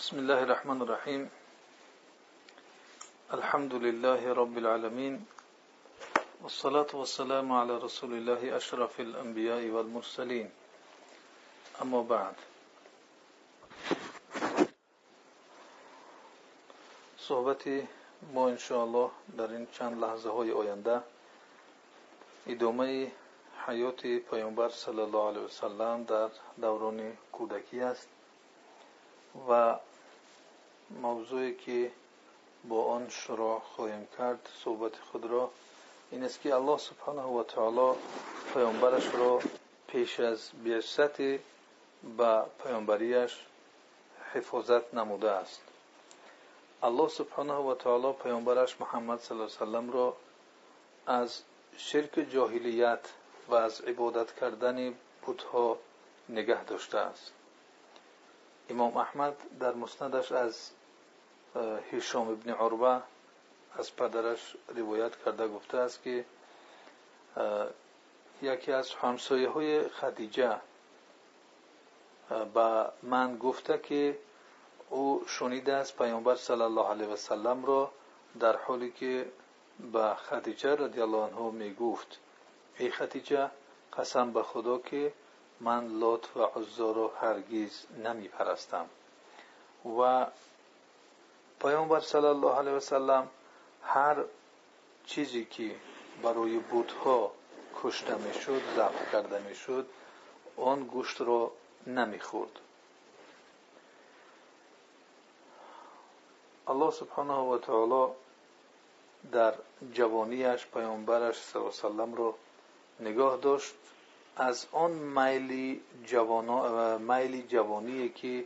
بسم الله الرحمن الرحيم. الحمد لله رب العالمين. والصلاة والسلام على رسول الله أشرف الأنبياء والمرسلين. أما بعد. صحبت ما إن شاء الله این چند لحظه های آینده ادامه حیات پیامبر صلی الله علیه وسلم در دوران کودکی است و موضوعی که با آن شروع خواهیم کرد صحبت خود را این است که الله سبحانه و تعالی پیامبرش را پیش از بعثت به پیامبریش حفاظت نموده است. الله سبحانه و تعالی پیامبرش محمد صلی الله علیه وسلم را از شرک جاهلیت و از عبادت کردن بتها نگه داشته است. امام احمد در مسندش از هیشام ابن عروه از پدرش روایت کرده گفته است که یکی از همسایه های خدیجه با من گفته که او شنیده است پیامبر صلی الله علیه و سلم را در حالی که به خدیجه رضی الله عنها می گفت ای خدیجه قسم به خدا که پیامبر صلی الله علیه وسلم هر چیزی که برای بودها کشته می شد ضبط کرده می شد آن گوشت را نمی خورد الله سبحانه و تعالی در جوانیش پیامبرش صلی الله علیه وسلم را نگاه داشت. از آن میلی جوانی که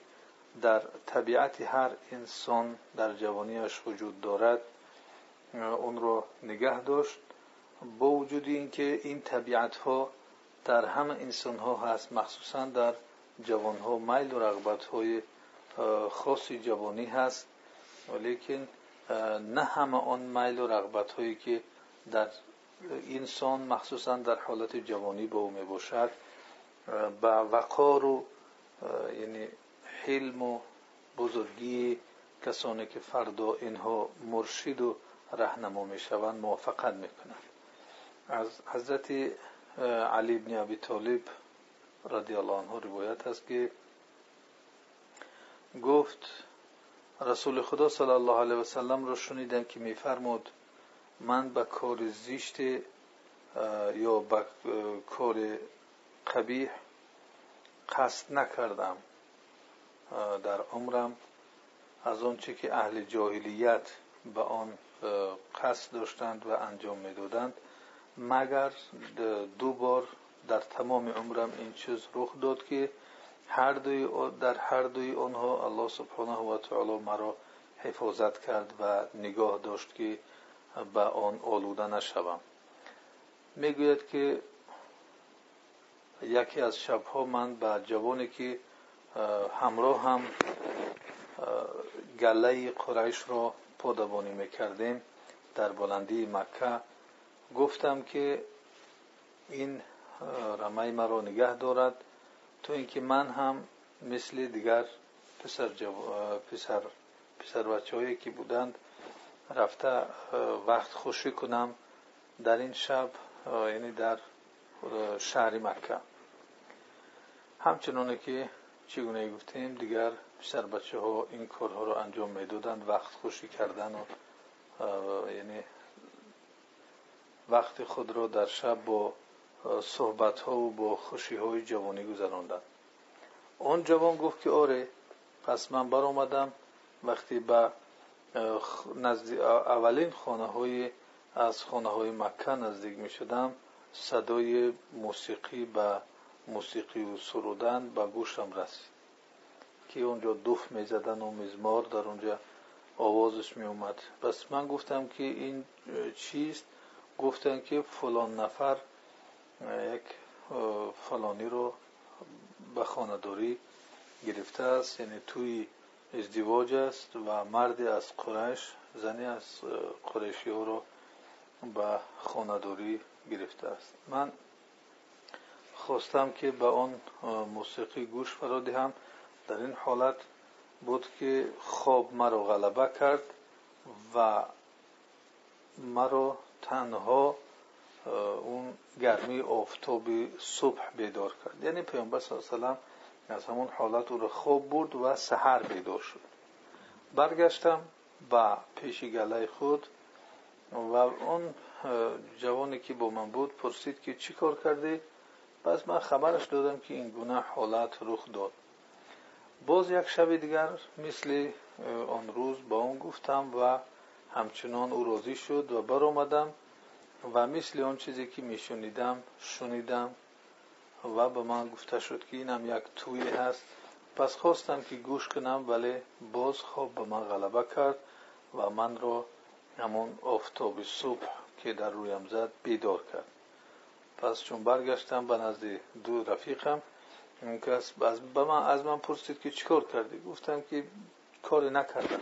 در طبیعت هر انسان در جوانیش وجود دارد اون را نگه داشت. با وجود اینکه این طبیعت ها در همه انسان ها هست مخصوصا در جوان ها میل و رغبت های خاصی جوانی هست. ولیکن نه همه آن میل و رغبت هایی که در انسان مخصوصا در حالت جوانی با او می باشد با وقار و یعنی حلم و بزرگی کسانی که فردا اینها مرشد و رهنما می شوند موافقت می کنند از حضرت علی بن ابی طالب رضی الله عنه روایت است که گفت رسول خدا صلی الله علیه و سلم را شنیدم که میفرمود من به کار زیشت یا به کار قبیح قصد نکردم. در عمرم از آنچه که اهل جاهلیت به آن قصد داشتند و انجام می‌دادند مگر دو بار در تمام عمرم این چیز رخ داد که هر دوی در هر دوی آنها الله سبحانه و تعالی مرا حفاظت کرد و نگاه داشت که به آن آلوده نشوم. می‌گوید که یکی از شبها من به جوانی که همراه هم گله قریش را پادبانی می‌کردیم در بلندی مکه. گفتم که این رمه مرا نگه دارد تو اینکه من هم مثل دیگر پسر, پسر, پسر بچه هایی که بودند رفته وقت خوشی کنم در این شب یعنی در شهر مکه. همچنانه که چگونه گفتیم؟ دیگر پسر بچه ها این کارها رو انجام می‌دادند وقت خوشی کردن و یعنی وقت خود را در شب با صحبت ها و با خوشی های جوانی گذراندند آن جوان گفت که آره پس من بر آمدم وقتی به اولین خانه های از خانه های مکه نزدیک می شدم صدای موسیقی به موسیقی و سرودن به گوشم رسید که اونجا دوف می زدن و مزمار در اونجا آوازش می اومد بس من گفتم که این چیست؟ گفتن که فلان نفر یک فلانی رو به خانداری گرفته است. یعنی توی ازدواج است و مردی از قریش زنی از قریشی ها رو به خانداری گرفته است. من خواستم که به آن موسیقی گوش فرا دهم. در این حالت بود که خواب مرا غلبه کرد و مرا تنها اون گرمی آفتاب صبح بیدار کرد. یعنی پیامبر صلی الله علیه از همون حالت او را خواب برد و سحر بیدار شد. برگشتم به پیش گله خود و اون جوانی که با من بود پرسید که چی کار کردی؟ پس من خبرش دادم که این گونه حالت رخ داد. باز یک شب دیگر مثل آن روز با اون گفتم و همچنان او راضی شد و بر آمدم و مثل آن چیزی که میشنیدم شنیدم و به من گفته شد که اینم یک توی هست. پس خواستم که گوش کنم ولی باز خواب به من غلبه کرد و من را همون آفتاب صبح که در رویم زد بیدار کرد. پس چون برگشتم به نزد دو رفیقم اون کس به من از من پرسید که چیکار کردی؟ گفتم که کاری نکردم.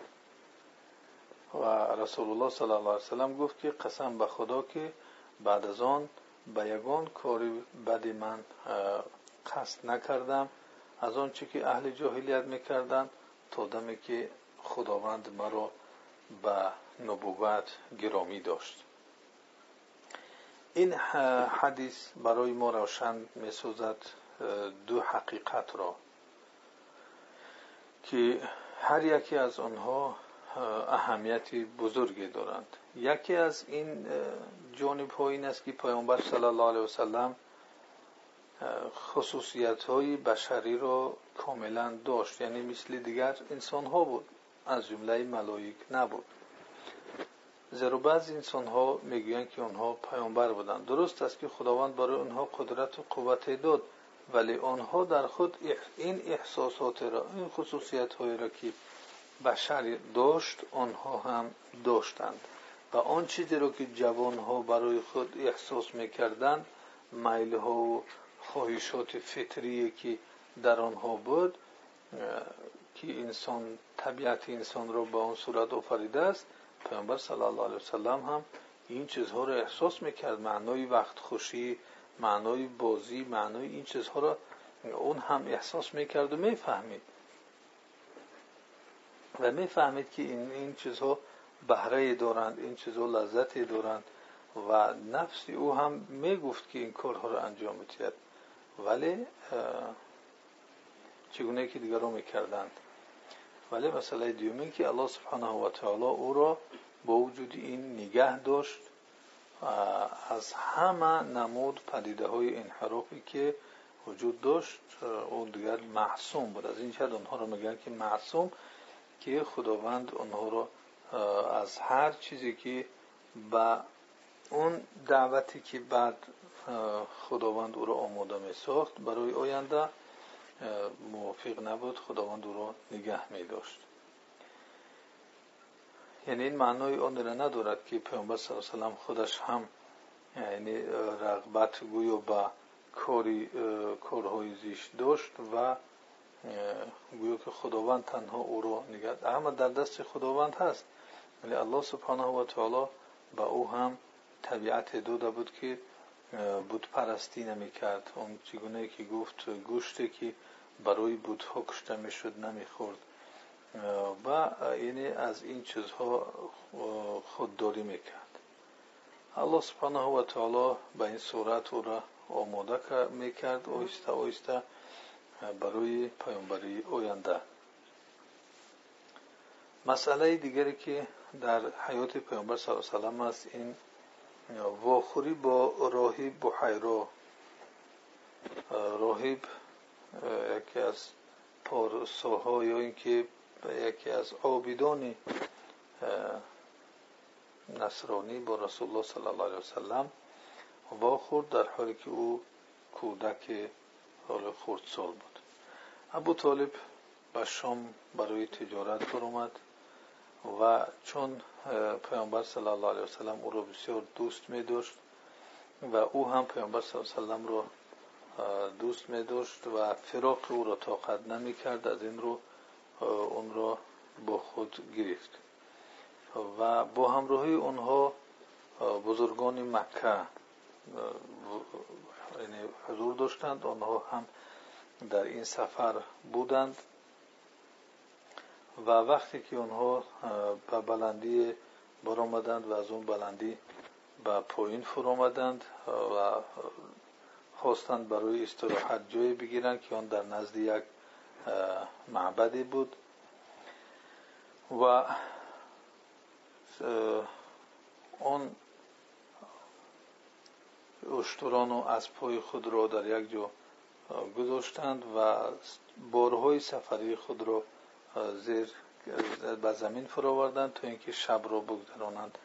و رسول الله صلی الله علیه وسلم گفت که قسم به خدا که بعد از آن به یگان کاری بدی من قصد نکردم. از آن چی که اهل جاهلیت می‌کردند تا دمی که خداوند مرا به نبوت گرامی داشت. این حدیث برای ما روشن می‌سازد دو حقیقت را که هر یکی از آنها اهمیتی بزرگی دارند. یکی از این جانب ها این است که پیامبر صلی الله علیه وسلم خصوصیت های بشری را کاملا داشت. یعنی مثل دیگر انسان ها بود از جمله ملائک نبود. زیرا بعض انسان ها می‌گویند که آنها پیامبر بودند. درست است که خداوند برای آنها قدرت و قوت داد ولی آنها در خود این احساسات را این خصوصیت های را که بشر داشت آنها هم داشتند. و آن چیزی را که جوان ها برای خود احساس می‌کردند میل ها و خواهشات فطری که در آنها بود که انسان طبیعت انسان را به آن صورت آفریده است پیامبر صلی الله علیه وسلم هم این چیزها را احساس می‌کرد معنای وقت خوشی معنای بازی معنای این چیزها را اون هم احساس می‌کرد و می‌فهمید. و می‌فهمید که این, این چیزها بهره دارند این چیزها لذتی دارند و نفس او هم می‌گفت که این کارها را انجام میتید ولی چگونه که دیگران می‌کردند. ولی مسئله دیومی که الله سبحانه و تعالی او را با وجود این نگه داشت از همه نمود پدیده های انحرافی که وجود داشت او دیگر معصوم بود. از این جهت آنها را میگن که معصوم که خداوند آنها را از هر چیزی که به اون دعوتی که بعد خداوند او را آماده می ساخت برای آینده موافق نبود خداوند او را نگه داشت. یعنی این معنای آن را ندارد که پیامبر صلی الله علیه وسلم خودش هم یعنی رغبت گویا به کاری کارهای زیش داشت و گویا که خداوند تنها او را نگه اما در دست خداوند هست. ولی الله سبحانه و تعالی به او هم طبیعت داده بود که بود پرستی نمی کرد اون چگونه که گفت گوشتی که برای بودها کشته می شد نمی خورد و یعنی از این چیزها خودداری می کرد الله سبحانه و تعالی به این صورت او را آماده می کرد آیسته آیسته برای پیامبری آینده. مسئله دیگری که در حیات پیامبر صلی الله علیه و است این واخوری با راهب بحیرا راهب یکی از پارساها یا اینکه یکی از عابدان نصرانی با رسول الله صلی الله علیه وسلم واخورد در حالی که او کودک حال خردسال بود. ابو طالب به شام برای تجارت برآمد و چون پیامبر صلی الله علیه وسلم او را بسیار دوست می داشت و او هم پیامبر صلی الله علیه وسلم را دوست می داشت و فراق او را طاقت نمی کرد از این رو اون را با خود گرفت. و با همراهی اونها بزرگان مکه یعنی حضور داشتند آنها هم در این سفر بودند. و وقتی که اونها به بلندی برآمدند و از اون بلندی به پایین فرو آمدند و خواستند برای استراحت جای بگیرند که آن در نزد یک معبدی بود. و آن اشتران و اسبهای خود را در یک جا گذاشتند و بارهای سفری خود را زیر به زمین فراوردند تا اینکه شب را بگذرانند.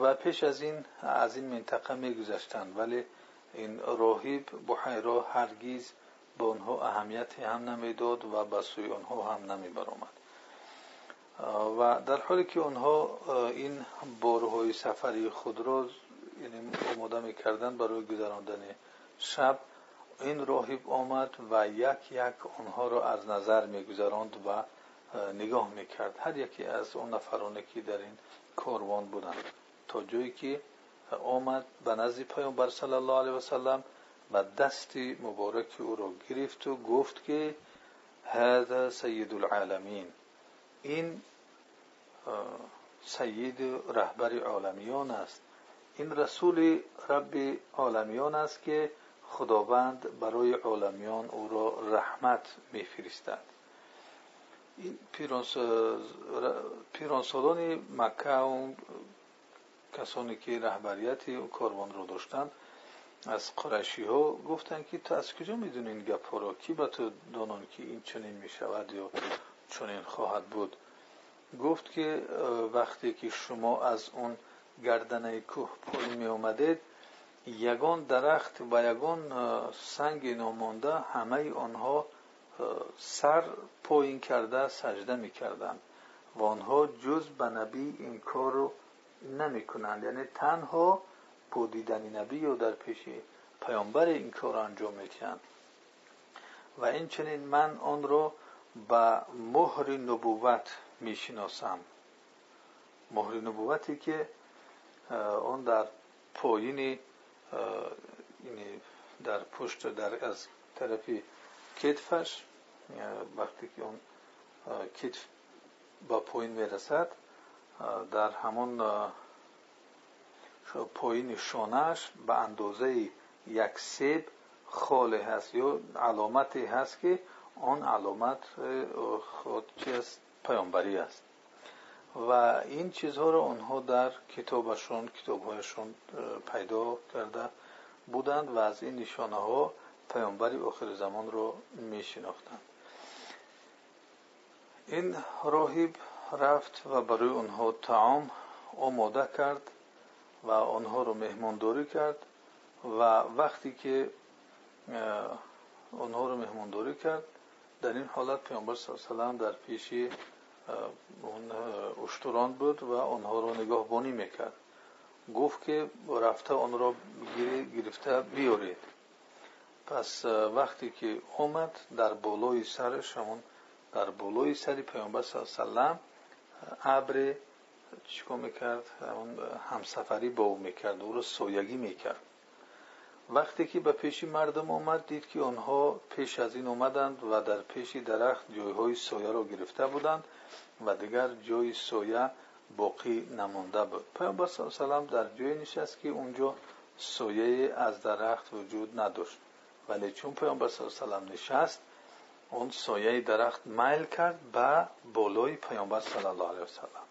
و پیش از این از این منطقه میگذشتند. ولی این راهیب بحیرا هرگیز به آنها اهمیتی هم نمی‌داد و به سوی آنها هم نمی برآمد و در حالی که آنها این بارهای سفری خود را یعنی آماده می‌کردند برای گذراندن شب این راهب آمد و یک یک آنها را از نظر میگذراند و نگاه می‌کرد. هر یکی از اون نفرانی که در این کاروان بودند تا جایی که آمد به نزد پیامبر صلی الله علیه وسلم و دستی مبارک او را گرفت و گفت که هذا سید العالمین. این سید رهبر عالمیان است. این رسول رب عالمیان است که خداوند برای عالمیان او را رحمت میفرستد. پیرانسالان مکه و کسانی که رهبریت و کاروان را داشتند از قرشی ها گفتند که تو از کجا می‌دونی این گپ کی به تو دانان که این چنین می‌شود یا چنین خواهد بود؟ گفت که وقتی که شما از اون گردنه کوه پایین می آمدید یگان درخت و یگان سنگ نامانده همه آنها سر پایین کرده سجده می کردند و آنها جز به نبی این کار رو نمی کنند یعنی تنها با دیدن نبی و در پیش پیامبر این کار انجام می و این چنین من آن را به مهر نبوت می شناسم مهر نبوتی که آن در پایین یعنی در پشت در از طرفی کتفش وقتی که اون کتف با پایین می‌رسد در همون پایین شانهش به اندازه یک سیب خاله هست یا علامتی هست که آن علامت خود چی است پیامبری است. و این چیزها را آنها در کتابشون کتابهایشون پیدا کرده بودند و از این نشانه ها پیامبری آخر زمان را می شناختند این راهب رفت و برای آنها تعام آماده کرد و آنها را مهمانداری کرد و وقتی که آنها را مهمانداری کرد در این حالت پیامبر صلی الله علیه و در پیشی اون اشتران بود و آنها را نگاهبانی می‌کرد. گفت که رفته آن را گرفته بیارید. پس وقتی که آمد در بالای سرش همون در بالای سری پیامبر صلی الله علیه و ابر چیکار می‌کرد؟ همون همسفری با او می‌کرد او را سویگی می‌کرد. وقتی که به پیش مردم آمد دید که آنها پیش از این آمدند و در پیش درخت جایهای سایه را گرفته بودند و دیگر جای سایه باقی نمانده بود. پیامبر صلی الله علیه در جای نشست که اونجا سایه از درخت وجود اون سایه درخت میل کرد به بالای پیامبر صلی الله علیه وسلم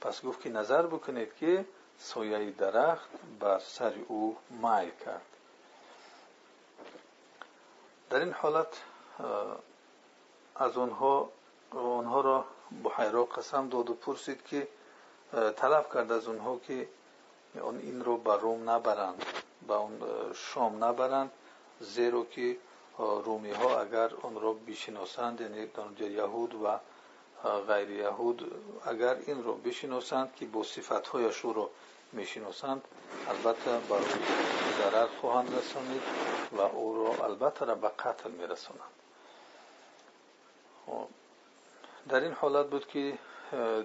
پس گفت که نظر بکنید که سایه درخت بر سر او میل کرد. در این حالت از آنها آنها را بحیرا قسم داد و پرسید که طلب کرد از آنها که این رو به روم نبرند به اون شام نبرند زیرا که رومی ها اگر آن را بشناسند یعنی یهود و غیر یهود اگر این را بشناسند که با صفت هایش رو می‌شناسند البته برای ضرر خواهند رسانید و او را البته را به قتل میرسانند. خب، در این حالت بود که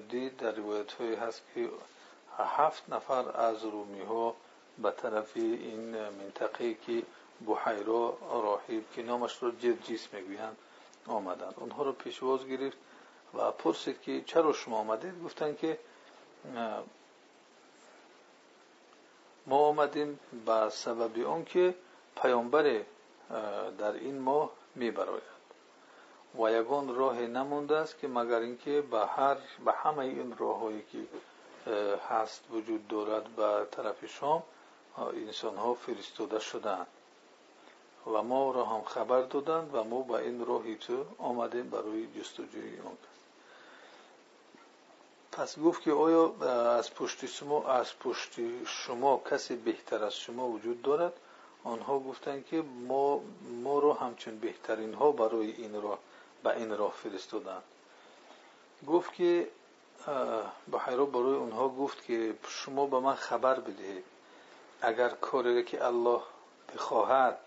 دید در روایت های هست که هفت نفر از رومی ها به طرف این منطقه که بحیرا راهیب که نامش را جرجیس می‌گویند آمدند. اونها را پیشواز گرفت و پرسید که چرا شما آمدید؟ گفتن که ما آمدیم به سبب اون که پیامبر در این ماه میبراید. و یگان راه نمونده است که مگر اینکه به هر به همه این راههایی که هست وجود دارد به طرف شام انسان ها فرستاده شدند و ما را هم خبر دادند و ما به این راهی تو آمدیم برای جستجوی اون پس گفت که آیا از پشت شما از پشت شما کسی بهتر از شما وجود دارد؟ آنها گفتند که ما ما رو همچون بهترین ها برای این راه به این راه فرستادند. گفت که بحیرا برای اونها گفت که شما به من خبر بدهید. اگر کاری که الله بخواهد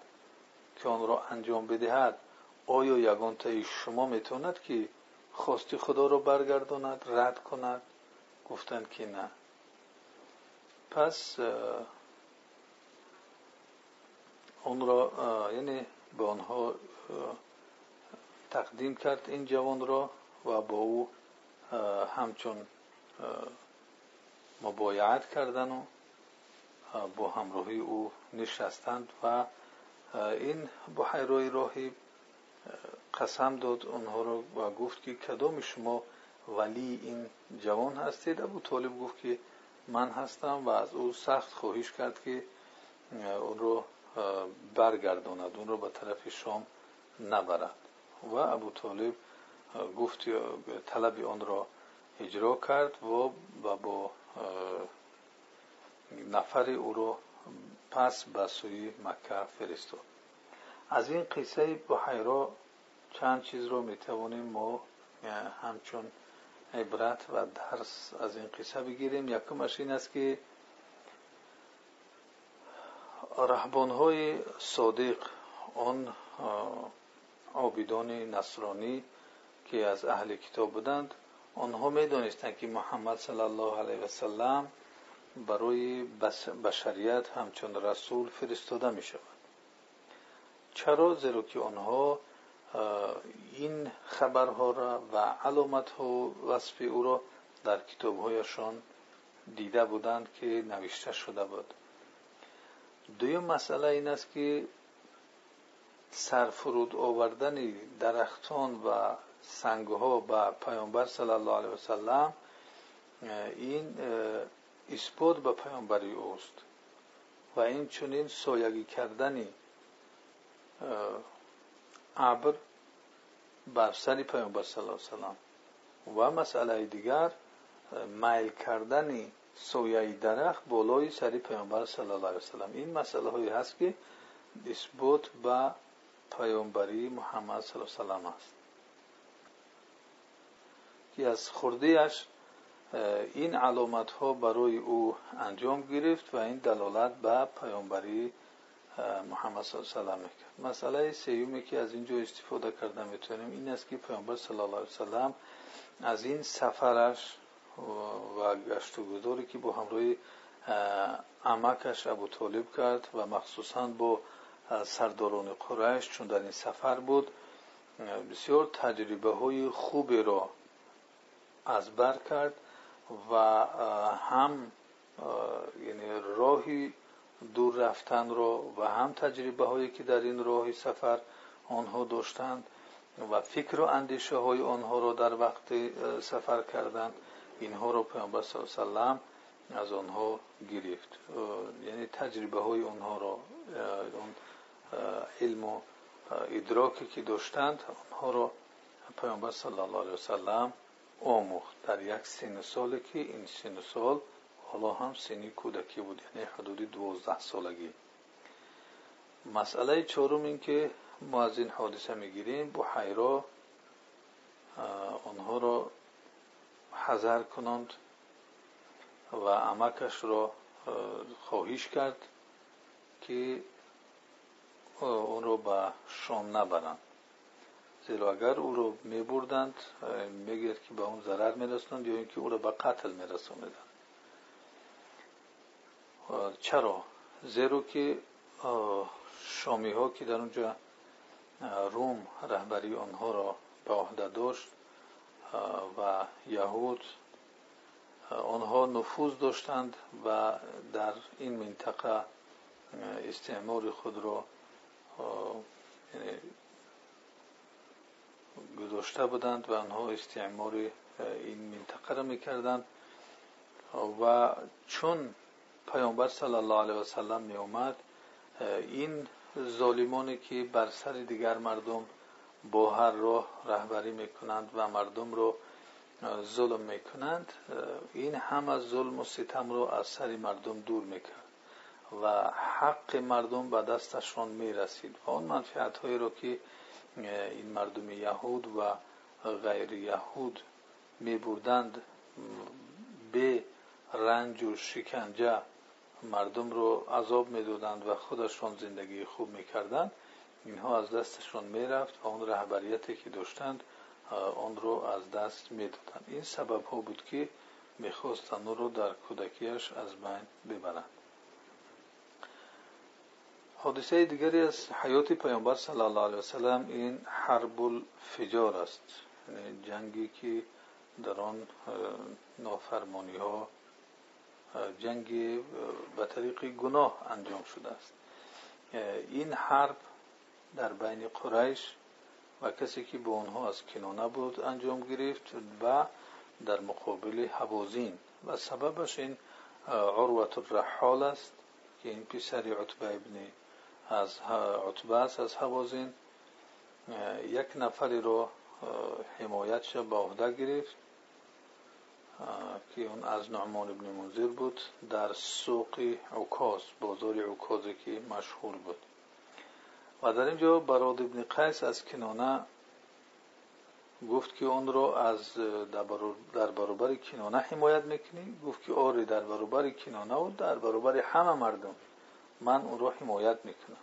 که آن را انجام بدهد آیا یگان تایی شما می‌توند که خواستی خدا را برگرداند رد کند؟ گفتند که نه. پس اون را یعنی به آنها تقدیم کرد این جوان را و با او همچون مبایعت کردن و با همراهی او نشستند و این بحیرای راهی قسم داد اونها را و گفت که کدام شما ولی این جوان هستید؟ ابو طالب گفت که من هستم و از او سخت خواهش کرد که اون رو برگرداند اون رو به طرف شام نبرد. و ابو طالب گفت طلب آن را اجرا کرد و با نفر او را پس به سوی مکه فرستاد. از این قصه بحیرا چند چیز رو می‌توانیم ما همچون عبرت و درس از این قصه بگیریم. یکمش این است که های صادق آن عابدان نصرانی که از اهل کتاب بودند آنها می‌دانستند که محمد صلی الله علیه و سلم برای بشریت همچون رسول فرستاده می شود چرا؟ زیرا که آنها این خبرها را و علامت ها وصف او را در کتاب هایشان دیده بودند که نوشته شده بود. دویم مسئله این است که سرفرود آوردن درختان و سنگها به پیامبر صلی الله علیه وسلم این اثبات به پیامبری اوست و این چنین سایگی کردنی ابر بر سر پیامبر صلی الله وسلم. و مسئله دیگر میل کردن سویه درخت بالای سر پیامبر صلی الله علیه وسلم. این مسئله هایی هست که اثبات به پیامبری محمد صلی الله علیه وسلم است. که از خردهش این علامت ها برای او انجام گرفت و این دلالت به پیامبری محمد صلی الله علیه و می‌کرد. مسئله سیومی که از اینجا استفاده کرده می‌تونیم این است که پیامبر صلی الله علیه وسلم از این سفرش و گشت و گذاری که با همراه عمکش ابو طالب کرد و مخصوصا با سرداران قریش چون در این سفر بود بسیار تجربه های خوبی را از بر کرد. و هم یعنی راهی دور رفتن رو و هم تجربه هایی که در این راه سفر آنها داشتند و فکر و اندیشه های آنها را در وقت سفر کردند اینها رو پیامبر صلی الله علیه از آنها گرفت. یعنی تجربه های آنها را اون علم و ادراکی که داشتند آنها را پیامبر صلی الله علیه وسلم آموخت در یک سن سالی که این سن سال حالا هم سنی کودکی بود یعنی حدود دوازده سالگی. مسئله چهارم این که ما از این حادثه می‌گیریم حیرا آنها را حذر کنند و عمکش را خواهش کرد که اون را به شام نبرند. زیرا اگر او را می بردند که به اون ضرر می‌رسند یا اینکه او را به قتل میرسوندند چرا؟ زیرا که شامی ها که در اونجا روم رهبری آنها را به عهده داشت و یهود آنها نفوذ داشتند و در این منطقه استعمار خود را گذاشته بودند و آنها استعمار این منطقه را می‌کردند. و چون پیامبر صلی الله علیه و سلم می اومد این ظالمانی که بر سر دیگر مردم با هر راه رهبری می‌کنند و مردم رو ظلم می‌کنند این هم از ظلم و ستم رو از سر مردم دور می‌کرد و حق مردم به دستشان می‌رسید. و آن منفعت هایی رو که این مردم یهود و غیر یهود میبردند به رنج و شکنجه. مردم رو عذاب می‌دادند و خودشان زندگی خوب می‌کردند. اینها از دستشان می‌رفت و اون رهبریتی که داشتند آن رو از دست می‌دادند. این سبب ها بود که می‌خواستند رو در کودکیش از بین ببرند. حادثه دیگری از حیات پیامبر صلی الله علیه وسلم این حرب الفجار است. یعنی جنگی که در آن نافرمانی ها به طریق گناه انجام شده است. این حرب در بین قریش و کسی که به آنها از کنانه بود انجام گرفت و در مقابل حوازین. و سببش این عروت الرحال است که این پسر عتبه ابن از عتبه است از حوازین. یک نفری رو حمایتش به عهده گرفت. که اون از نعمان ابن منذر بود در سوق عکاز بازار عکازی که مشهور بود. و در اینجا براد ابن قیس از کنانه گفت که اون رو از در برابر کنانه حمایت می‌کنی. گفت که آره در برابر کنانه و در برابر همه مردم. من اون رو حمایت می‌کنم.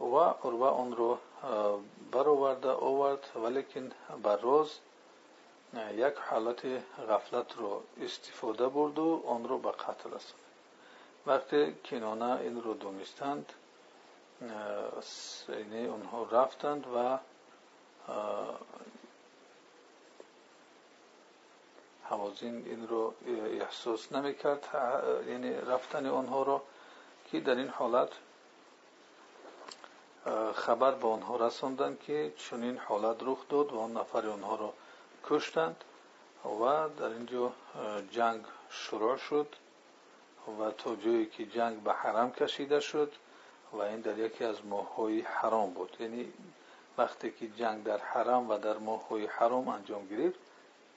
و عروه اون رو برآورده آورد ولیکن بر روز یک حالت غفلت رو استفاده برد و آن رو به قتل رساند. وقتی کنانه این رو دونستند یعنی اونها رفتند و حوازین این رو احساس نمی‌کرد یعنی رفتن آنها را که در این حالت خبر به آنها رساندند که چنین حالت رخ داد و آن نفر آنها را کشتند و در اینجا جنگ شروع شد و تا جایی که جنگ به حرم کشیده شد و این در یکی از ماههای حرام بود. یعنی وقتی که جنگ در حرم و در ماههای حرام انجام گرفت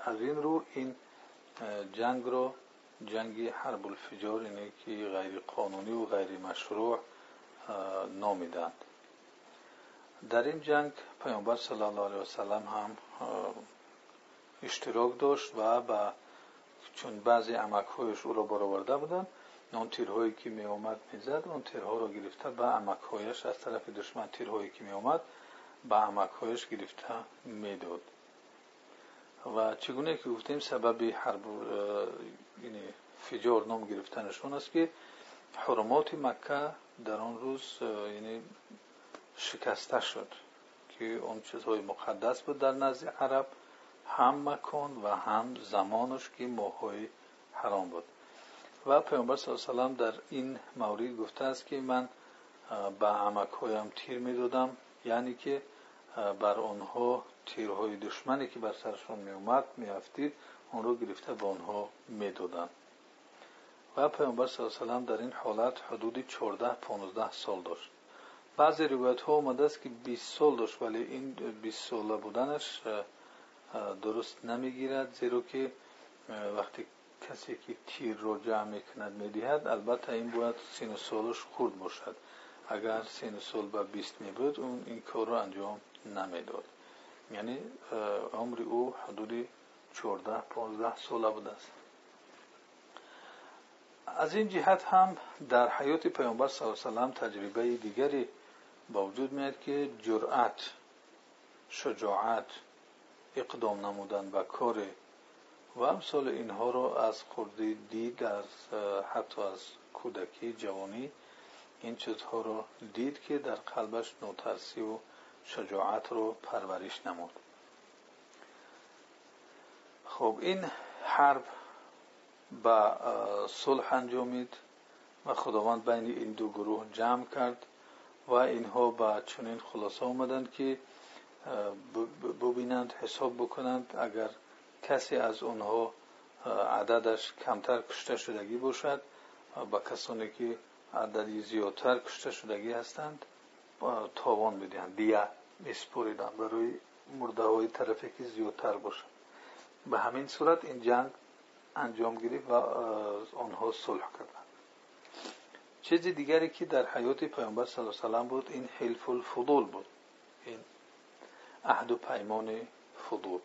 از این رو این جنگ رو جنگ حرب الفجار یعنی که غیر قانونی و غیر مشروع نامیدند. در این جنگ پیامبر صلی الله علیه وسلم هم اشتراک داشت و با چون بعضی عمکهایش او را برآورده بودند اون تیرهایی که می آمد می‌زد اون تیرها را گرفته به عمکهایش از طرف دشمن تیرهایی که می آمد به عمکهایش گرفته می‌داد و چگونه که گفتیم سبب حرب یعنی فجار نام گرفتنشون است که حرمات مکه در آن روز یعنی شکسته شد که اون چیزهای مقدس بود در نزد عرب هم مکان و هم زمانش که ماهای حرام بود. و پیامبر صلی الله علیه در این مورد گفته است که من به عمک هایم تیر می‌دادم یعنی که بر آنها تیرهای دشمنی که بر سرشان می اومد می افتید اون رو گرفته به آنها می‌دادند و پیامبر صلی الله علیه در این حالت حدود 14 15 سال داشت. بعضی روایت ها اومده است که 20 سال داشت ولی این 20 ساله بودنش درست نمی‌گیرد زیرا که وقتی کسی که تیر رو جمع می‌کند می‌دهد البته این باید سین سالش خورد باشد. اگر سین سال به 20 می بود اون این کار رو انجام نمی‌داد یعنی عمر او حدود 14 15 ساله بوده است. از این جهت هم در حیات پیامبر صلی الله علیه و تجربه دیگری با وجود میاد که جرأت شجاعت اقدام نمودن و کار و امثال اینها رو از خورده دید از حتی از کودکی جوانی این چیزها رو شجاعت رو پرورش نمود. خب این حرب به صلح انجامید و خداوند بین این دو گروه جمع کرد و اینها به چنین خلاصه آمدند که ببینند حساب بکنند اگر کسی از اونها عددش کمتر کشته شدگی باشد با کسانی که عددی زیادتر کشته شدگی هستند تاوان بدهند دیه میسپوریدن برای مرده های طرفی که زیادتر باشد به همین صورت این جنگ انجام گرفت و آنها صلح کردند چیز دیگری که در حیات پیامبر صلی الله بود این حلف الفضول بود. این عهد و فضول.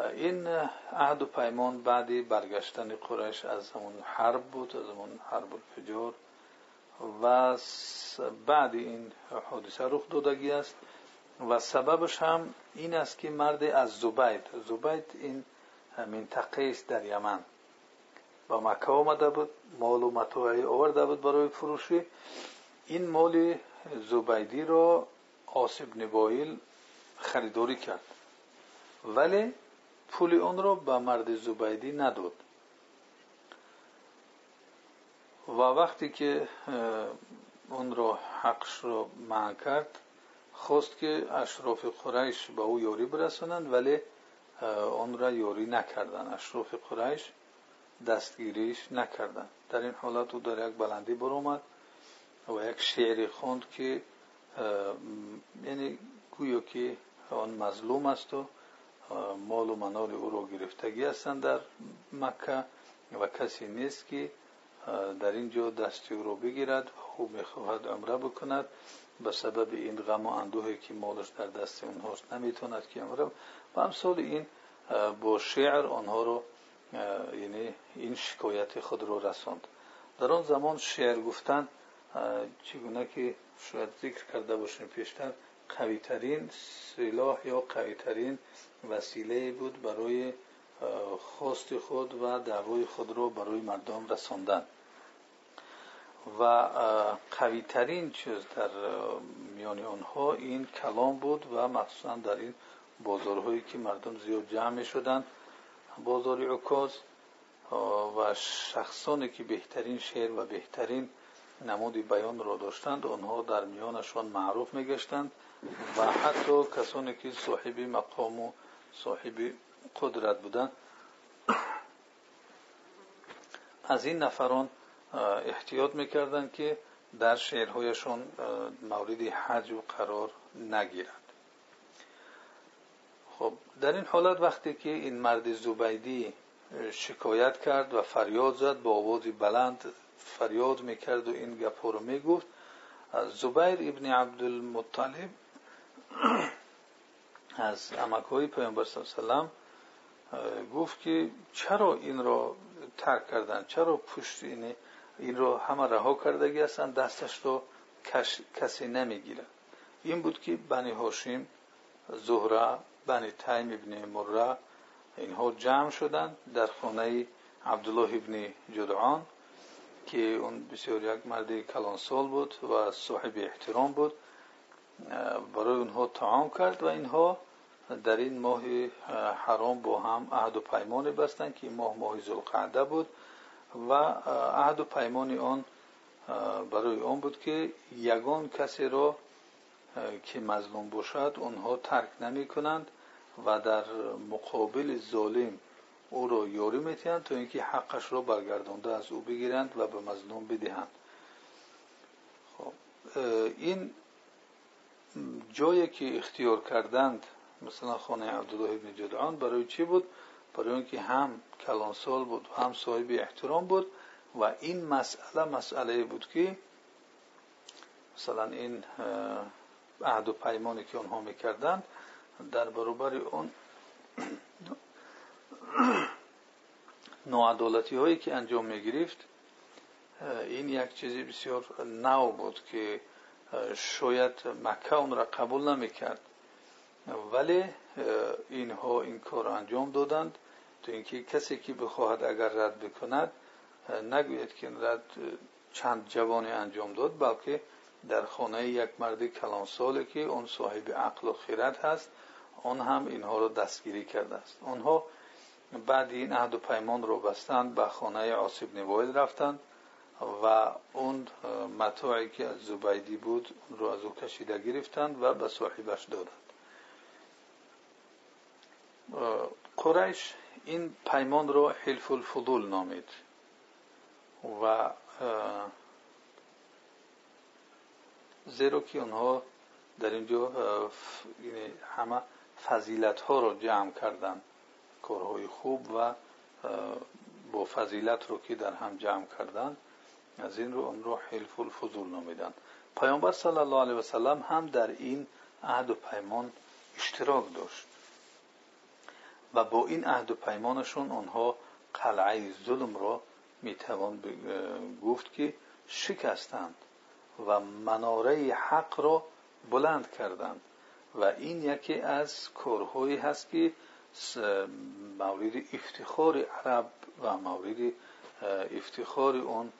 این عهد و پیمان بعدی برگشتن قریش از و بعد این حادثه رخ دادگی است و سببش هم این است که مرد از زبید زبید این منطقه است در یمن. با مکه آمده بود مال و متاعی آورده بود برای فروشی. این مال زبیدی را آسیب نبایل خریداری کرد. ولی پول آن را به مرد زبیدی نداد. و وقتی که اون را حقش را منع کرد خواست که اشراف قریش به او یاری برسانند ولی آن را یاری نکردند. اشراف قریش دستگیریش نکردند. در این حالت او در یک بلندی برآمد و یک شعری خوند که یعنی گویا که آن مظلوم است و مال و منال او را گرفتگی هستند در مکه و کسی نیست که در اینجا دستی او را بگیرد او می‌خواهد عمره بکند. به سبب این غم و اندوهی که مالش در دست اونهاست نمی‌توند که عمره و امثال این با شعر آنها رو یعنی این شکایت خود رو رساند. در آن زمان شعر گفتن چگونه که شاید ذکر کرده باشیم پیشتر قویترین سلاح یا قویترین وسیله بود برای خواست خود و دعوای خود رو برای مردم رساندن. و قویترین چیز در میان آنها این کلام بود و مخصوصا در این بازارهایی که مردم زیاد جمع شدند بازار عکاز و شخصانی که بهترین شعر و بهترین نمود بیان را داشتند آنها در میانشان معروف میگشتند و حتی کسانی که صاحب مقام و صاحب قدرت بودند. از این نفران احتیاط می‌کردند که در شعرهایشان مورد و قرار نگیرند. خب در این حالت وقتی که این مرد زبیدی شکایت کرد و فریاد زد با آوازی بلند فریاد می‌کرد و این گپا رو می‌گفت زبیر ابن عبدالمطلب از امکهای پیامبر صلی الله علیه گفت که چرا این را ترک کردن؟ چرا پشت این این را همه رها کردگی هستند دستش رو کسی نمی‌گیره. این بود که بنی هاشیم زهره بنی تیم ابن مره اینها جمع شدند در خانه عبدالله ابن جدعان که اون بسیار یک مرد کلانسال بود و صاحب احترام بود. برای اونها تعام کرد و اینها در این ماه حرام با هم عهد و پیمان بستند که ماه ماه ذوالقعده بود. و عهد و پیمان آن برای آن بود که یگان کسی را که مظلوم باشد اونها ترک نمی کنند و در مقابل ظالم او را یاری میتیند تا اینکه حقش را برگردانده از او بگیرند و به مظلوم بدهند. خب این جایی که اختیار کردند مثلا خانه عبدالله ابن جدعان برای چی بود؟ برای اینکه هم کلانسال بود و هم صاحب احترام بود و این مسئله مسئله بود که مثلا این عهد و پیمانی که آنها می‌کردند در برابر اون نوعدالتی هایی که انجام می این یک چیزی بسیار نو بود که شاید مکه اون را قبول نمی کرد ولی اینها این کار انجام دادند. تو اینکه کسی که بخواهد اگر رد بکند نگوید که رد چند جوانی انجام داد بلکه در خانه یک مرد کلان ساله که اون صاحب عقل و خیرت هست آن هم اینها را دستگیری کرده است. آنها بعد این عهد و پیمان رو بستند به خانه آسیب نوایل رفتند و اون متاعی که از زبیدی بود اون رو از او کشیده گرفتند و به صاحبش دادند. قریش این پیمان رو حلف الفضول نامید و زیرا که اونها در اینجا همه فضیلت ها رو جمع کردن کارهای خوب و با فضیلت رو که در هم جمع کردن از این رو اون رو حلف الفضول نامیدن پیامبر صلی الله علیه و سلم هم در این عهد و پیمان اشتراک داشت و با این عهد و پیمانشون آنها قلعه ظلم را می‌توان گفت که شکستند و مناره حق را بلند کردند. و این یکی از کارهایی هست که مورد افتخار عرب و مورد افتخار اون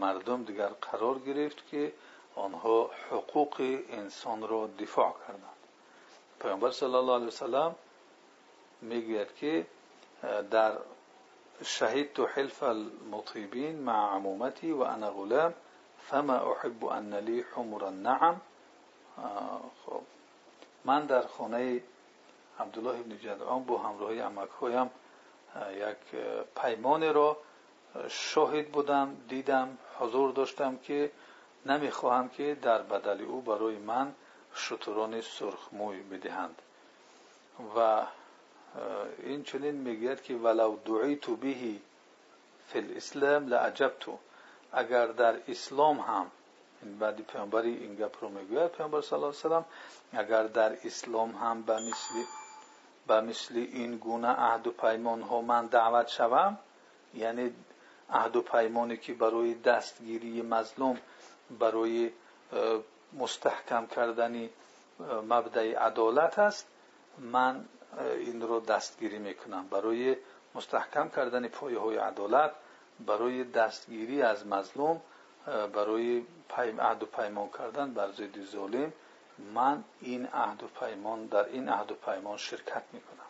مردم دیگر قرار گرفت که آنها حقوق انسان را دفاع کردند. پیامبر صلی الله علیه وسلم می‌گوید که در شهید تو حلف المطیبین مع عمومتی و انا غلام فما احب ان لی حمر النعم. خب من در خانه عبدالله ابن جدعان با همراهی امکهایم یک پیمان را شاهد بودم دیدم حضور داشتم که نمی‌خواهم که در بدل او برای من شطران سرخموی بدهند. و این چنین می‌گوید که ولو دعیتو بهی فی الاسلام لعجبتو. اگر در اسلام هم این بعدی پیامبری این گپ رو می‌گوید پیامبر صلی الله علیه وسلم اگر در اسلام هم به مثل به مثل این گونه عهد و پیمان ها من دعوت شوم یعنی عهد و پیمانی که برای دستگیری مظلوم برای مستحکم کردن مبدع عدالت است من این رو دستگیری می‌کنم. برای مستحکم کردن پایه های عدالت برای دستگیری از مظلوم برای عهد و پیمان کردن بر ضد ظالم من این عهد و پیمان در این عهد و پیمان شرکت می‌کنم.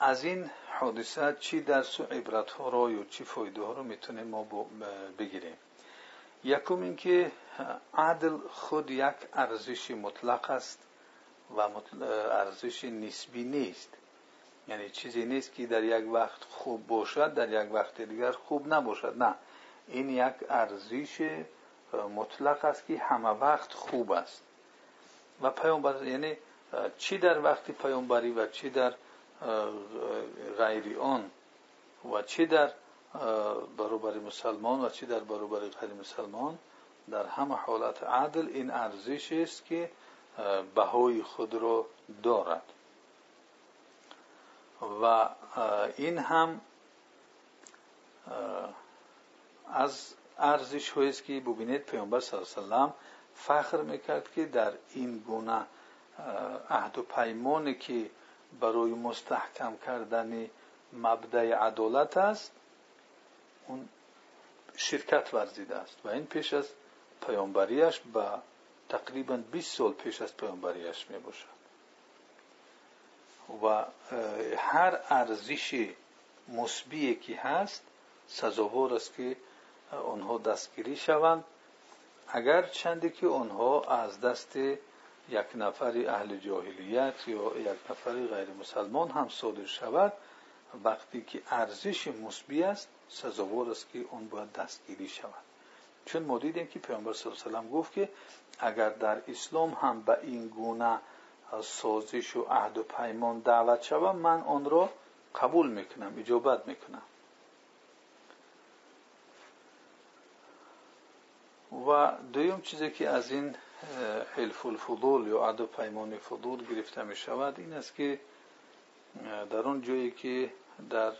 از این حادثه چی درس و عبرت ها را یا چی فایده ها رو می‌تونیم ما و ارزش نسبی نیست. یعنی چیزی نیست که در یک وقت خوب باشد در یک وقت دیگر خوب نباشد. نه. این یک ارزش مطلق است که همه وقت خوب است. و پیامبر یعنی چی در وقت پیامبری و چی در غیر آن؟ و چی در برابر مسلمان و چی در برابر غیر مسلمان؟ در همه حالت عدل این ارزش است که بهای خود را دارد. و این هم از ارزش است که ببینید پیامبر صلی الله علیه وسلم فخر می‌کرد که در این گونه عهد و پیمانی که برای مستحکم کردن مبدع عدالت است اون شرکت ورزیده است. و این پیش از پیامبریش به تقریبا 20 سال پیش از پیامبریش می باشد و هر ارزش مثبی که هست سزاوار است که آنها دستگیری شوند. اگر چندی که آنها از دست یک نفر اهل جاهلیت یا یک نفر غیر مسلمان هم صادر شود وقتی که ارزش مثبی است سزاوار است که اون باید دستگیری شود. چون ما دیدیم که پیامبر صلی الله علیه و گفت که اگر در اسلام هم به این گونه سازش و عهد و پیمان دعوت شوم من آن را قبول می‌کنم اجابت می‌کنم. و دویم چیزی که از این حلف الفضول یا عهد و پیمان فضول گرفته می شود این است که در اون جایی که در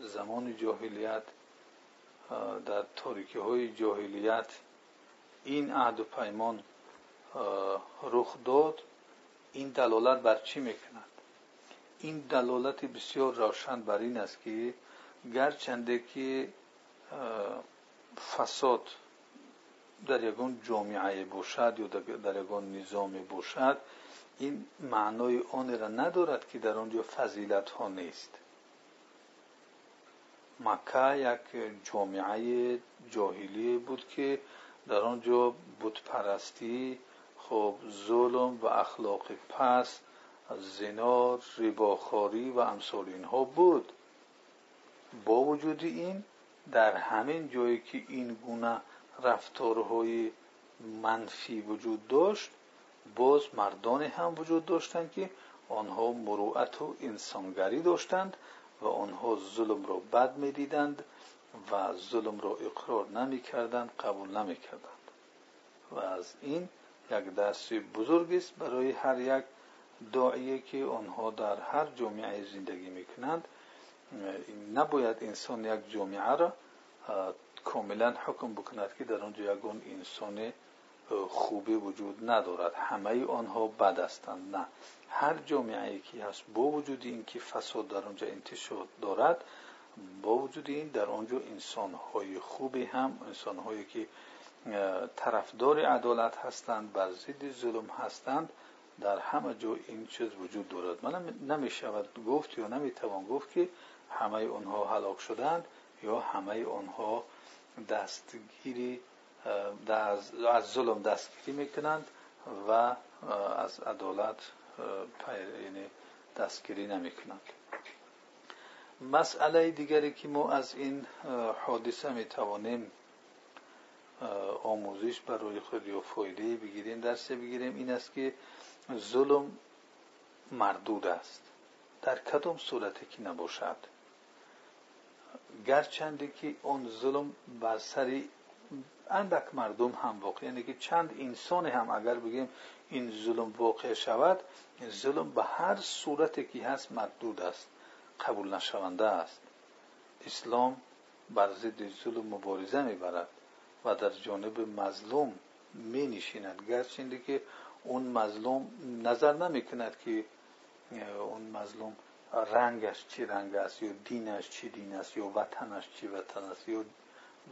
زمان جاهلیت در تاریکی های جاهلیت این عهد و پیمان رخ داد. این دلالت بر چی می‌کند؟ این دلالت بسیار روشن بر این است که گرچنده که فساد در یگان جامعه باشد یا در یگان نظام باشد این معنای آن را ندارد که در آنجا فضیلت ها نیست. مکه یک جامعه جاهلی بود که در آنجا پرستی خب ظلم و اخلاق پس زنا رباخاری و امثال اینها بود. با وجود این در همین جایی که این گونه رفتارهای منفی وجود داشت باز مردانی هم وجود داشتند که آنها مروعت و انسانگری داشتند و آنها ظلم را بد می‌دیدند. و ظلم را اقرار نمی کردند قبول نمی کردند و از این یک درس بزرگ است برای هر یک داعیه که آنها در هر جامعه زندگی می‌کنند. نباید انسان یک جامعه را کاملا حکم بکند که در آنجا یگان انسان خوبی وجود ندارد. همه آنها بد هستند. نه. هر جامعه که هست با وجود اینکه فساد در آنجا انتشار دارد با وجود این در آنجا انسان های خوبی هم انسان هایی که طرفدار عدالت هستند بر ضد ظلم هستند در همه جا این چیز وجود دارد. من نمی شود گفت یا نمی توان گفت که همه آنها هلاک شدند یا همه آنها دستگیری از ظلم دستگیری می‌کنند و از عدالت یعنی دستگیری نمی‌کنند. مسئله دیگری که ما از این حادثه می‌توانیم آموزش برای خود یا فایده بگیریم درس بگیریم این است که ظلم مردود است. در کدام صورتی که نباشد؟ گرچنده که اون ظلم بر سر اندک مردم هم واقع یعنی که چند انسان هم اگر بگیم این ظلم واقع شود ظلم به هر صورتی که هست مردود است. قبول نشونده است. اسلام بر ضد ظلم مبارزه می‌برد و در جانب مظلوم می نشیند گرچنده که اون مظلوم نظر نمی کند که اون مظلوم رنگش چی رنگ است یا دینش چی دین است یا وطنش چی وطن است یا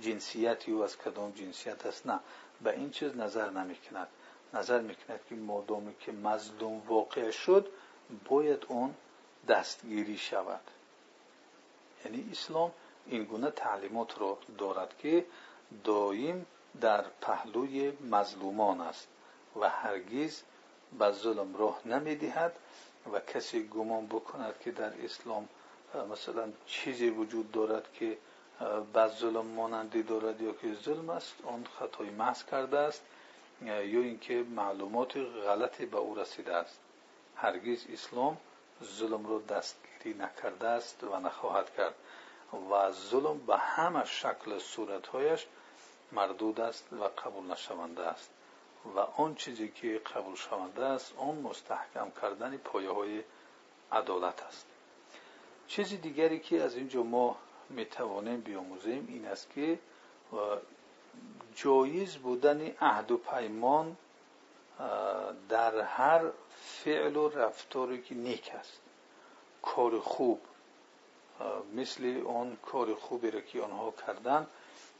جنسیتی او از کدام جنسیت است. نه به این چیز نظر نمی کند نظر می‌کند که مادامی که مظلوم واقع شد باید اون دستگیری شود. یعنی اسلام این گونه تعلیمات را دارد که دایم در پهلوی مظلومان است و هرگز به ظلم راه نمی‌دهد و کسی گمان بکند که در اسلام مثلا چیزی وجود دارد که بعض ظلم مانندی دارد یا که ظلم است آن خطای محض کرده است یا اینکه معلومات غلطی به او رسیده است. هرگز اسلام ظلم را دستگیری نکرده است و نخواهد کرد. و ظلم به همه شکل صورتهایش مردود است و قبول نشونده است. و آن چیزی که قبول شونده است آن مستحکم کردن پایه های عدالت است. چیزی دیگری که از اینجا ما می‌توانیم بیاموزیم این است که جایز بودن عهد و پیمان در هر فعل و رفتاری که نیک است کار خوب. مثل آن کار خوبی را که آنها کردند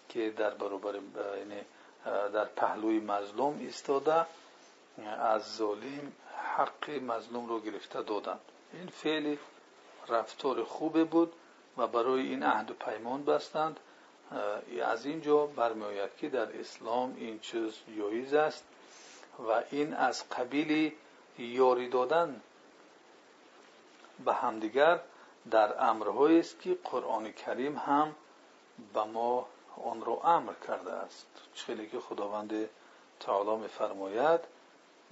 که در برابر یعنی در پهلوی مظلوم ایستاده از ظالم حق مظلوم رو گرفته دادند. این فعل رفتار خوبه بود و برای این عهد و پیمان بستند. از اینجا برمیآید که در اسلام این چیز جایز است و این از قبیل یاری دادن به همدیگر در امرهایی است که قرآن کریم هم به ما آن را امر کرده است. چخیلی که خداوند تعالی میفرماید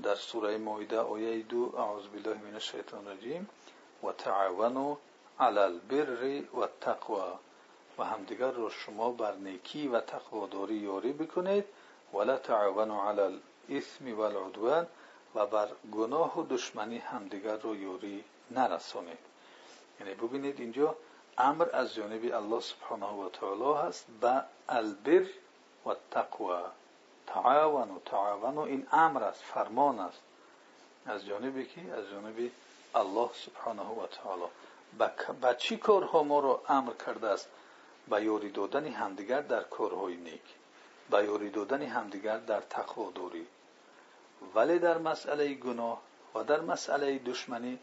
در سوره مایده آیه دو اعوذ بالله من الشیطان الرجیم و تعاونوا علی البر و التقوى و همدیگر را شما بر نیکی و تقواداری یاری بکنید ولا تعاونوا علی الاثم والعدوان و بر گناه و دشمنی همدیگر را یاری نرسانید. یعنی ببینید اینجا امر از جانب الله سبحانه و تعالی هست به البر و تقوا تعاون و تعاون این امر است فرمان است. از جانب کی؟ از جانب الله سبحانه و تعالی. با چی کارها ما رو امر کرده است؟ به یاری دادن همدیگر در کارهای نیک به یاری دادن همدیگر در تقوا ولی در مسئله گناه و در مسئله دشمنی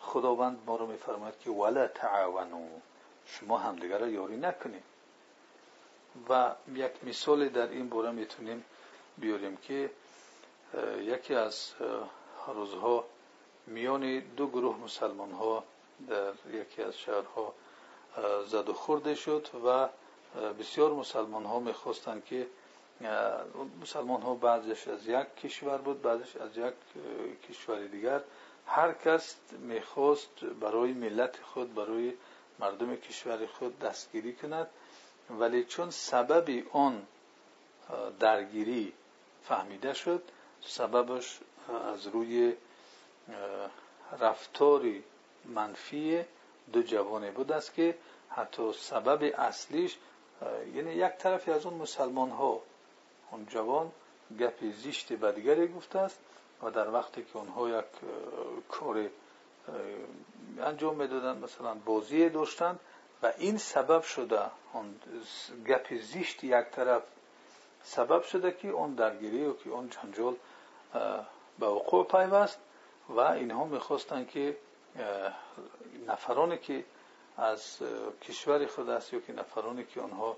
خداوند ما رو میفرماید که ولا تعاونو شما همدیگر را یاری نکنید. و یک مثال در این باره می‌تونیم بیاریم که یکی از روزها میان دو گروه مسلمان ها در یکی از شهرها زد و خورده شد و بسیار مسلمان ها می‌خواستند که مسلمان ها بعضش از یک کشور بود بعضش از یک کشور دیگر. هر کس می‌خواست برای ملت خود برای مردم کشور خود دستگیری کند ولی چون سبب آن درگیری فهمیده شد سببش از روی رفتاری منفی دو جوانه بود است که حتی سبب اصلیش یعنی یک طرفی از اون مسلمان ها اون جوان گپ زیشت به دیگری گفته است و در وقتی که اونها یک کار انجام می‌دادن مثلا بازی داشتند و این سبب شده اون گپ زیشت یک طرف سبب شده که اون درگیری و که اون جنجال به وقوع پیوست و اینها می‌خواستند که نفرانی که از کشور خود است یا که نفرانی که آنها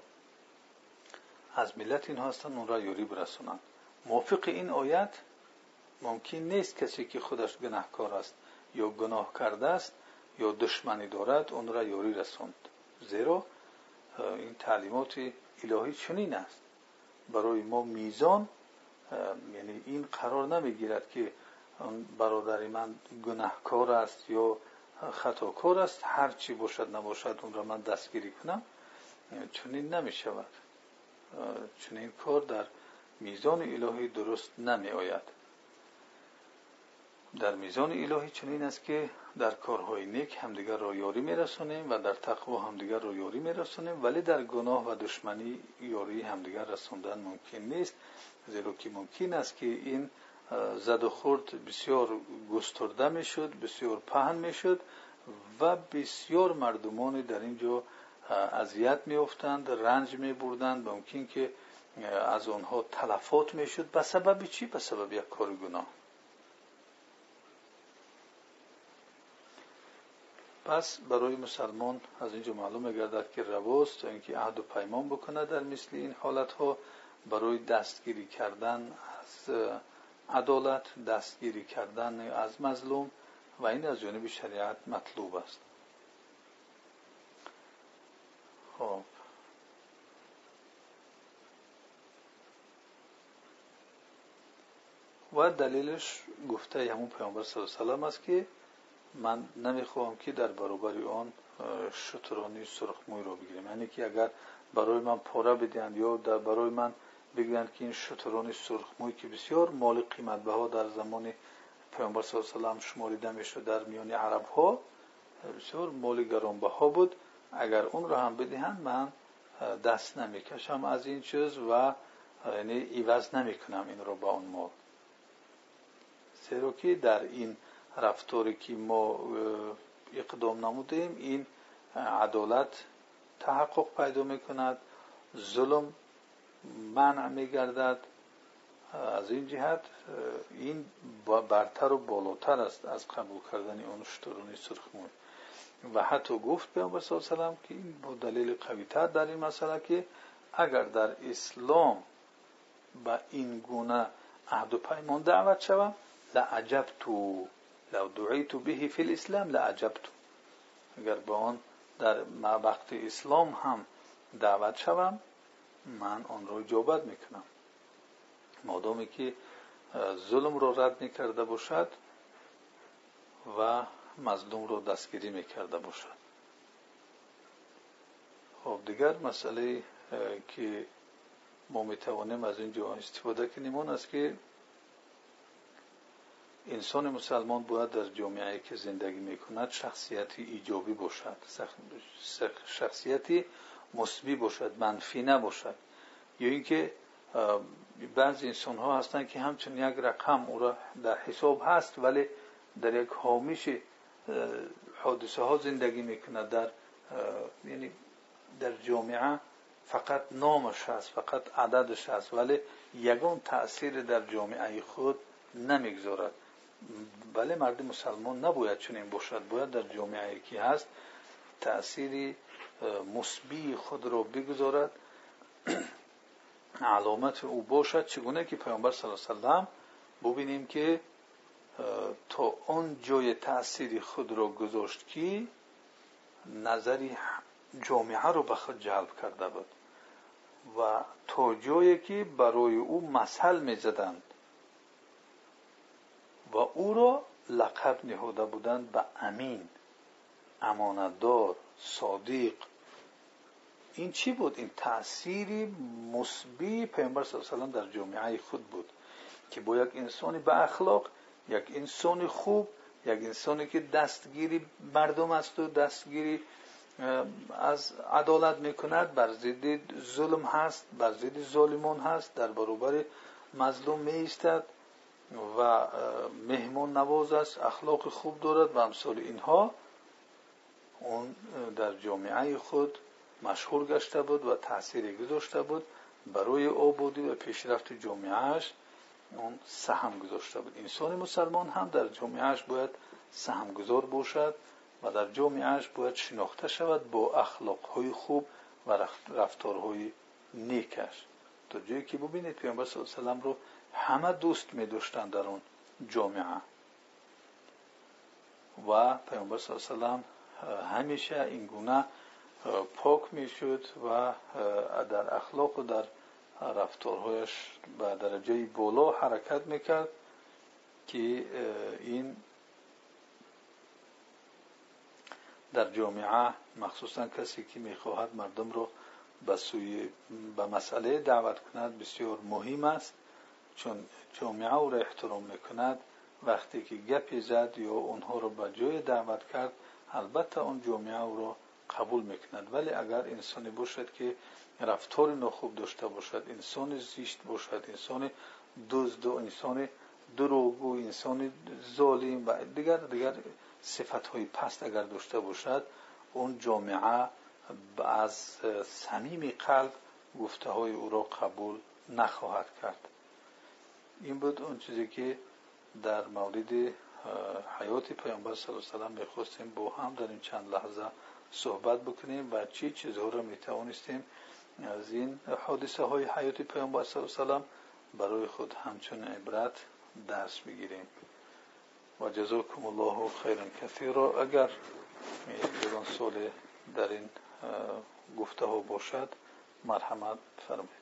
از ملت این هستند اون را یوری برسونند موافق این آیت ممکن نیست کسی که خودش گناهکار است یا گناه کرده است یا دشمنی دارد اون را یوری رسوند. زیرا این تعلیمات الهی چنین است. برای ما میزان یعنی این قرار نمی‌گیرد که برادری من گناهکار است یا خطاکار است هر چی باشد نباشد اون را من دستگیری کنم. چنین نمی شود چنین کار در میزان الهی درست نمی آید در میزان الهی چنین است که در کارهای نیک همدیگر را یاری میرسانیم و در تقوا همدیگر را یاری میرسانیم ولی در گناه و دشمنی یاری همدیگر رساندن ممکن نیست. زیرا که ممکن است که این زد و خورد بسیار گسترده می‌شد بسیار پهن می‌شد و بسیار مردمانی در اینجا اذیت میافتند رنج میبردند. ممکن که از آنها تلفات می‌شد. به سبب چی؟ به سبب یک کار گناه. پس برای مسلمان از اینجا معلوم میگردد که رواست اینکه عهد و پیمان بکنه در مثل این حالت ها برای دستگیری کردن از عدالت دستگیری کردن از مظلوم و این از جانب شریعت مطلوب است. خب. و دلیلش گفته همون پیامبر صلی الله علیه و است که من نمی‌خواهم که در برابر آن شترانی سرخموی رو بگیرم. یعنی که اگر برای من پاره بدهند یا در برای من بگویند که این شتران سرخموی که بسیار مال قیمت بها در زمان پیامبر صلی الله علیه و شماریده می‌شد در میان عرب ها بسیار مال گرانبها بود. اگر اون را هم بدهند من دست نمی‌کشم از این چیز و یعنی ایواز نمی‌کنم این رو با اون مال زیرا که در این رفتاری که ما اقدام نمودیم این عدالت تحقق پیدا می‌کند ظلم منع میگردد. از این جهت این برتر و بالاتر است از قبول کردن اون شترون سرخموی و حتی گفت پیامبر صلی الله علیه که این با دلیل قویتر در این مسئله که اگر در اسلام به این گونه عهد و پیمان دعوت شوم لعجبتو لو دعیتو به فی الاسلام لعجبتو. اگر به آن در وقت اسلام هم دعوت شوم من آن را اجابت می‌کنم. مادامی که ظلم را رد می‌کرده باشد و مظلوم را دستگیری می‌کرده باشد خب دیگر مسئله که ما می‌توانیم از اینجا استفاده کنیم اون است که انسان مسلمان باید در جامعه که زندگی می‌کند شخصیتی ایجابی باشد شخصیتی مثبی باشد منفی نباشد. یا اینکه بعضی انسان ها هستند که همچون یک رقم او را در حساب هست ولی در یک حامیش حادثه ها زندگی می‌کند در یعنی در جامعه فقط نامش هست فقط عددش هست ولی یگان تأثیر در جامعه خود نمی‌گذارد. بله مرد مسلمان نباید چنین باشد باید در جامعه که هست تأثیری مثبی خود را بگذارد علامت او باشد. چگونه که پیامبر صلی الله علیه وسلم ببینیم که تا آن جای تأثیری خود را گذاشت که نظری جامعه رو به خود جلب کرده بود. و تا جایی که برای او مثل می‌زدند و او را لقب نهاده بودند به امین امانتدار صادق. این چی بود؟ این تأثیری مثبی پیامبر صلی الله علیه در جامعه خود بود که با یک انسانی به اخلاق یک انسان خوب یک انسانی که دستگیری مردم است و دستگیری از عدالت می‌کند. بر ضد ظلم هست بر ضد ظالمان هست در برابر مظلوم میایستد و مهمان نواز است اخلاق خوب دارد و امثال اینها اون در جامعه خود مشهور گشته بود و تاثیر گذاشته بود برای آبادی و پیشرفت جامعهش اون سهم گذاشته بود. انسان مسلمان هم در جامعهش باید سهم گذار باشد و در جامعهش باید شناخته شود با اخلاقهای خوب و رفتارهای نیکش. تا جایی که ببینید پیامبر صلی الله علیه و رو همه دوست می داشتن در اون جامعه. و پیامبر صلی الله علیه و همیشه این گونه پاک می شد و در اخلاق و در رفتارهایش به درجه بالا حرکت می‌کرد که این در جامعه مخصوصا کسی که می‌خواهد مردم رو به سوی به مسئله دعوت کند بسیار مهم است. چون جامعه او را احترام می‌کند وقتی که گپی زد یا اونها رو به جای دعوت کرد البته اون جامعه او را قبول می‌کند. ولی اگر انسانی باشد که رفتار ناخوب داشته باشد انسان زیشت باشد انسان دزد و انسان دروغگو انسان ظالم و دیگر دیگر صفت های پست اگر داشته باشد اون جامعه از صمیم قلب گفته های او را قبول نخواهد کرد. این بود اون چیزی که در مورد حیات پیامبر صلی الله علیه و می‌خواستیم با هم در این چند لحظه صحبت بکنیم و چی چیزها را می‌توانستیم از این حادثه های حیات پیامبر صلی الله برای خود همچون عبرت درس بگیریم. و جزاکم الله خیرا کثیرا. اگر یگان سال در این گفته ها باشد مرحمت فرمایید.